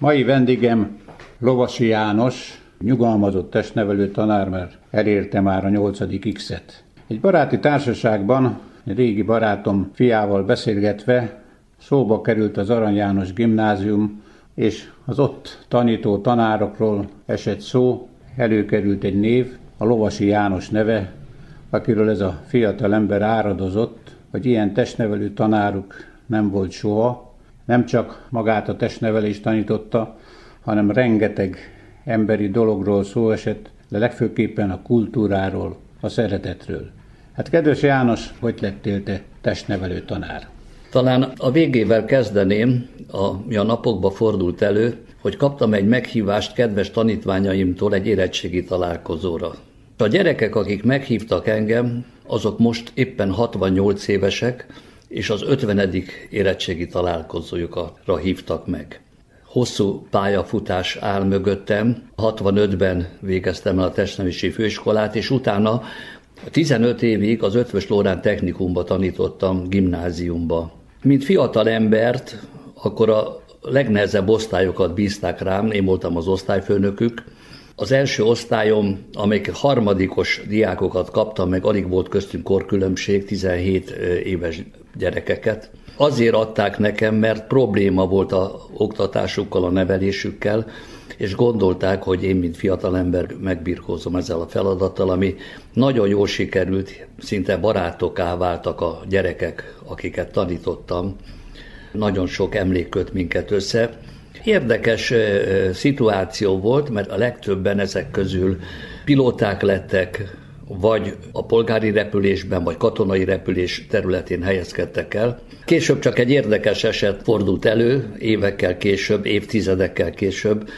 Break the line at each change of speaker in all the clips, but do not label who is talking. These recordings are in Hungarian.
Mai vendégem Lovasi János, nyugalmazott testnevelő tanár, mert elérte már a nyolcadik X-et. Egy baráti társaságban, egy régi barátom fiával beszélgetve szóba került az Arany János gimnázium, és az ott tanító tanárokról esett szó, előkerült egy név, a Lovasi János neve, akiről ez a fiatal ember áradozott, hogy ilyen testnevelő tanáruk nem volt soha, nem csak magát a testnevelést tanította, hanem rengeteg emberi dologról szó esett, de legfőképpen a kultúráról, a szeretetről. Hát kedves János, hogy lettél te testnevelő tanár?
Talán a végével kezdeném, ami a napokba fordult elő, hogy kaptam egy meghívást kedves tanítványaimtól egy érettségi találkozóra. A gyerekek, akik meghívtak engem, azok most éppen 68 évesek, és az 50. érettségi találkozójukra hívtak meg. Hosszú pályafutás áll mögöttem. 65-ben végeztem el a testnevési főiskolát, és utána 15 évig az Ötvös Lórán technikumba tanítottam, gimnáziumba. Mint fiatal embert, akkor a legnehezebb osztályokat bízták rám, én voltam az osztályfőnökük. Az első osztályom, amelyik harmadikos diákokat kaptam, meg alig volt köztünk korkülönbség, 17 éves gyerekeket. Azért adták nekem, mert probléma volt a oktatásukkal, a nevelésükkel, és gondolták, hogy én, mint fiatalember megbirkózom ezzel a feladattal, ami nagyon jól sikerült, szinte barátoká váltak a gyerekek, akiket tanítottam. Nagyon sok emlék köt minket össze. Érdekes szituáció volt, mert a legtöbben ezek közül pilóták lettek, vagy a polgári repülésben, vagy katonai repülés területén helyezkedtek el. Később csak egy érdekes eset fordult elő, évekkel később, évtizedekkel később.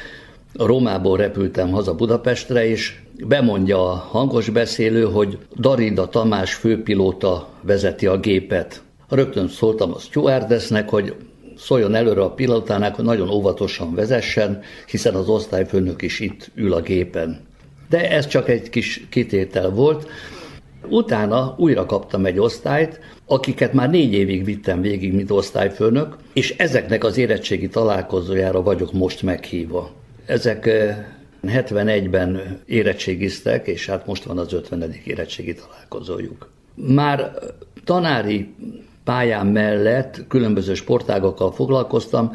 Romából repültem haza Budapestre, és bemondja a hangos beszélő, hogy Darida Tamás főpilóta vezeti a gépet. Rögtön szóltam a stewardessnek, hogy szóljon előre a pilótának, hogy nagyon óvatosan vezessen, hiszen az osztályfőnök is itt ül a gépen. De ez csak egy kis kitétel volt. Utána újra kaptam egy osztályt, akiket már négy évig vittem végig, mint osztályfőnök, és ezeknek az érettségi találkozójára vagyok most meghívva. Ezek 71-ben eh, érettségiztek, és hát most van az 50. érettségi találkozójuk. Már tanári pályám mellett különböző sportágokkal foglalkoztam,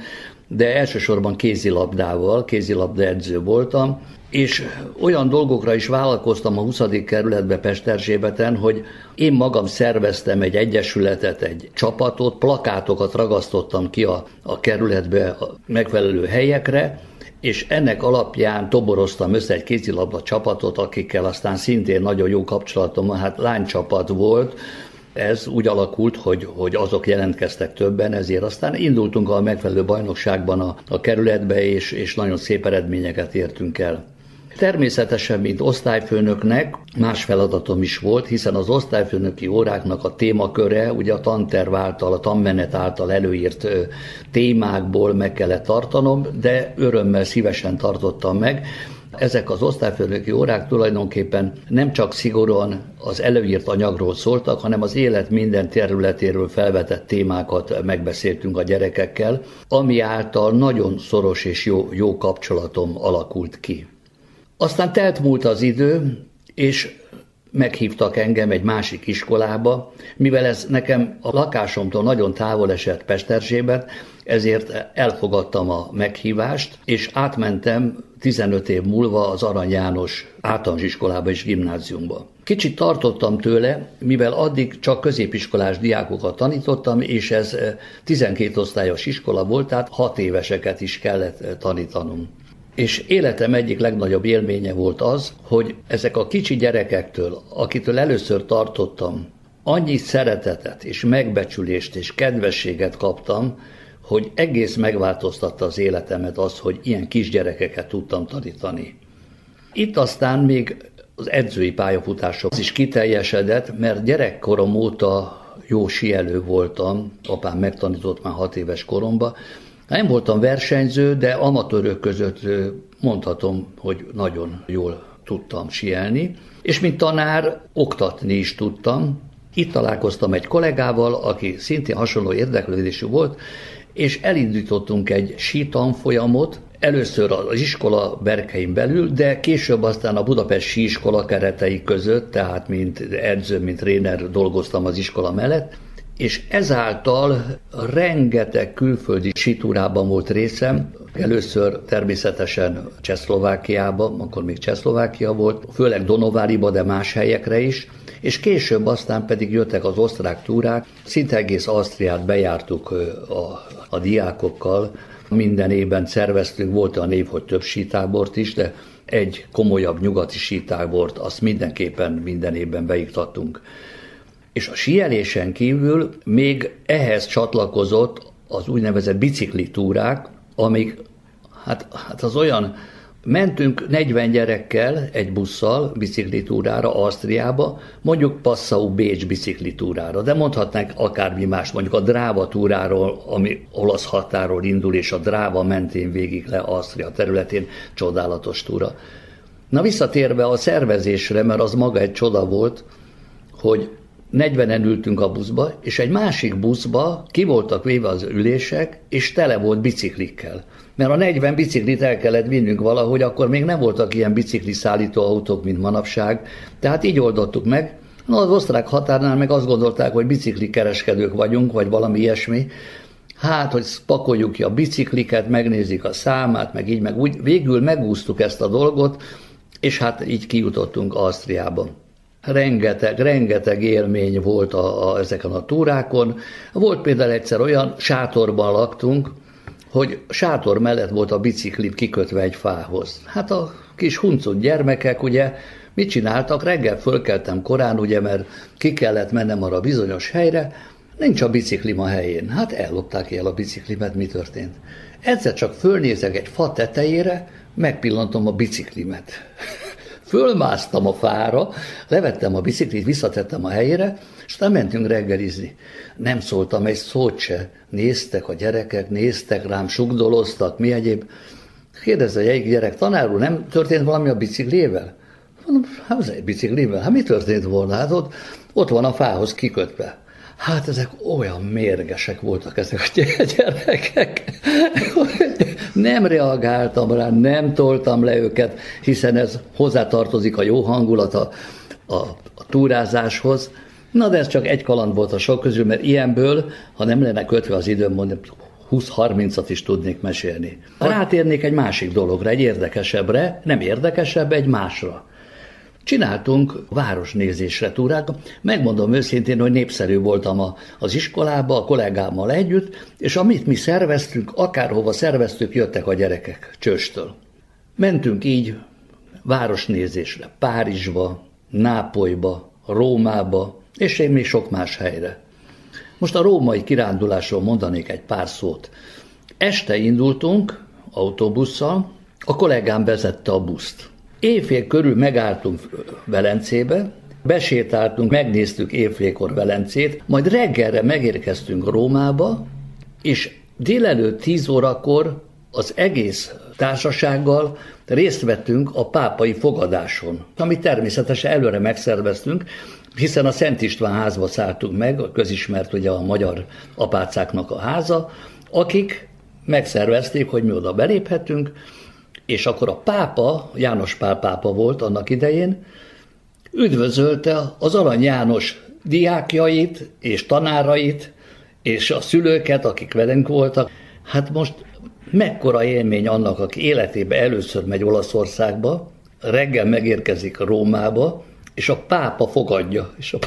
de elsősorban kézilabdával, kézilabda edző voltam, és olyan dolgokra is vállalkoztam a 20. kerületbe Pesterzsébeten, hogy én magam szerveztem egy egyesületet, egy csapatot, plakátokat ragasztottam ki a, a kerületbe a megfelelő helyekre, és ennek alapján toboroztam össze egy kézilabda csapatot, akikkel aztán szintén nagyon jó kapcsolatom, hát lánycsapat volt, ez úgy alakult, hogy, hogy azok jelentkeztek többen, ezért aztán indultunk a megfelelő bajnokságban a, a kerületbe, és, és nagyon szép eredményeket értünk el. Természetesen, mint osztályfőnöknek más feladatom is volt, hiszen az osztályfőnöki óráknak a témaköre, ugye a tanterv által, a tanmenet által előírt témákból meg kellett tartanom, de örömmel szívesen tartottam meg. Ezek az osztályfőnöki órák tulajdonképpen nem csak szigorúan az előírt anyagról szóltak, hanem az élet minden területéről felvetett témákat megbeszéltünk a gyerekekkel, ami által nagyon szoros és jó, jó kapcsolatom alakult ki. Aztán telt múlt az idő, és meghívtak engem egy másik iskolába, mivel ez nekem a lakásomtól nagyon távol esett Pesterzsébet, ezért elfogadtam a meghívást, és átmentem 15 év múlva az Arany János általános iskolába és gimnáziumba. Kicsit tartottam tőle, mivel addig csak középiskolás diákokat tanítottam, és ez 12 osztályos iskola volt, tehát 6 éveseket is kellett tanítanom. És életem egyik legnagyobb élménye volt az, hogy ezek a kicsi gyerekektől, akitől először tartottam, annyi szeretetet és megbecsülést és kedvességet kaptam, hogy egész megváltoztatta az életemet az, hogy ilyen kisgyerekeket tudtam tanítani. Itt aztán még az edzői pályafutásom is kiteljesedett, mert gyerekkorom óta jó sielő voltam, apám megtanított már hat éves koromban, nem voltam versenyző, de amatőrök között mondhatom, hogy nagyon jól tudtam sielni, és mint tanár oktatni is tudtam. Itt találkoztam egy kollégával, aki szintén hasonló érdeklődésű volt, és elindítottunk egy sítanfolyamot, Először az iskola berkein belül, de később aztán a Budapesti iskola keretei között, tehát mint edző, mint tréner dolgoztam az iskola mellett, és ezáltal rengeteg külföldi sitúrában volt részem, először természetesen Csehszlovákiában, akkor még Csehszlovákia volt, főleg Donováriba, de más helyekre is, és később aztán pedig jöttek az osztrák túrák, szinte egész Ausztriát bejártuk a, a diákokkal, minden évben szerveztünk, volt a név, hogy több sítábort is, de egy komolyabb nyugati sítábort, azt mindenképpen minden évben beiktattunk. És a síelésen kívül még ehhez csatlakozott az úgynevezett biciklitúrák, amik hát, hát az olyan Mentünk 40 gyerekkel egy busszal biciklitúrára Ausztriába, mondjuk Passau Bécs biciklitúrára, de mondhatnánk akármi más, mondjuk a Dráva túráról, ami olasz határól indul, és a Dráva mentén végig le Ausztria területén, csodálatos túra. Na visszatérve a szervezésre, mert az maga egy csoda volt, hogy 40-en ültünk a buszba, és egy másik buszba ki voltak véve az ülések, és tele volt biciklikkel. Mert a 40 biciklit el kellett vinnünk valahogy, akkor még nem voltak ilyen bicikli szállító autók, mint manapság. Tehát így oldottuk meg. Na, az osztrák határnál meg azt gondolták, hogy bicikli kereskedők vagyunk, vagy valami ilyesmi. Hát, hogy pakoljuk ki a bicikliket, megnézik a számát, meg így, meg úgy. Végül megúsztuk ezt a dolgot, és hát így kijutottunk Ausztriába rengeteg, rengeteg élmény volt a, a, ezeken a túrákon. Volt például egyszer olyan, sátorban laktunk, hogy sátor mellett volt a biciklit kikötve egy fához. Hát a kis huncut gyermekek, ugye, mit csináltak? Reggel fölkeltem korán, ugye, mert ki kellett mennem arra bizonyos helyre, nincs a biciklim a helyén. Hát ellopták el a biciklimet, mi történt? Egyszer csak fölnézek egy fa tetejére, megpillantom a biciklimet. Fölmásztam a fára, levettem a biciklit, visszatettem a helyére, és aztán mentünk reggelizni. Nem szóltam egy szót se. Néztek a gyerekek, néztek rám, sugdoloztak, mi egyéb. Kérdezze egy gyerek, tanár úr, nem történt valami a biciklével? Mondom, hát az egy biciklével, hát mi történt volna? Hát ott, ott van a fához kikötve. Hát ezek olyan mérgesek voltak ezek a gyerekek, nem reagáltam rá, nem toltam le őket, hiszen ez hozzátartozik a jó hangulat a, a, a túrázáshoz. Na de ez csak egy kaland volt a sok közül, mert ilyenből, ha nem lenne kötve az időm, mondjuk 20-30-at is tudnék mesélni. Rátérnék egy másik dologra, egy érdekesebbre, nem érdekesebb, egy másra. Csináltunk városnézésre túrák. Megmondom őszintén, hogy népszerű voltam a, az iskolába, a kollégámmal együtt, és amit mi szerveztünk, akárhova szerveztük, jöttek a gyerekek csőstől. Mentünk így városnézésre, Párizsba, Nápolyba, Rómába, és én még sok más helyre. Most a római kirándulásról mondanék egy pár szót. Este indultunk autóbusszal, a kollégám vezette a buszt. Évfél körül megálltunk Velencébe, besétáltunk, megnéztük évfélkor Velencét, majd reggelre megérkeztünk Rómába, és délelőtt 10 órakor az egész társasággal részt vettünk a pápai fogadáson, amit természetesen előre megszerveztünk, hiszen a Szent István házba szálltunk meg, közismert ugye a magyar apácáknak a háza, akik megszervezték, hogy mi oda beléphetünk, és akkor a pápa, János Pál pápa volt annak idején, üdvözölte az Arany János diákjait és tanárait, és a szülőket, akik velünk voltak. Hát most mekkora élmény annak, aki életébe először megy Olaszországba, reggel megérkezik Rómába, és a pápa fogadja, és a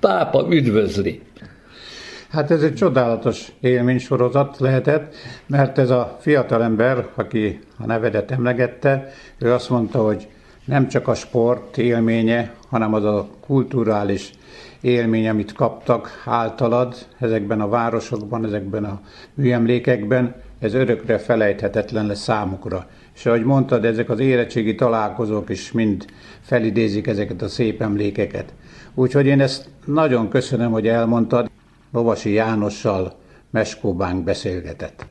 pápa üdvözli.
Hát ez egy csodálatos élménysorozat lehetett, mert ez a fiatalember, aki a nevedet emlegette, ő azt mondta, hogy nem csak a sport élménye, hanem az a kulturális élmény, amit kaptak általad ezekben a városokban, ezekben a műemlékekben, ez örökre felejthetetlen lesz számukra. És ahogy mondtad, ezek az érettségi találkozók is mind felidézik ezeket a szép emlékeket. Úgyhogy én ezt nagyon köszönöm, hogy elmondtad. Lovasi Jánossal Meskóbánk beszélgetett.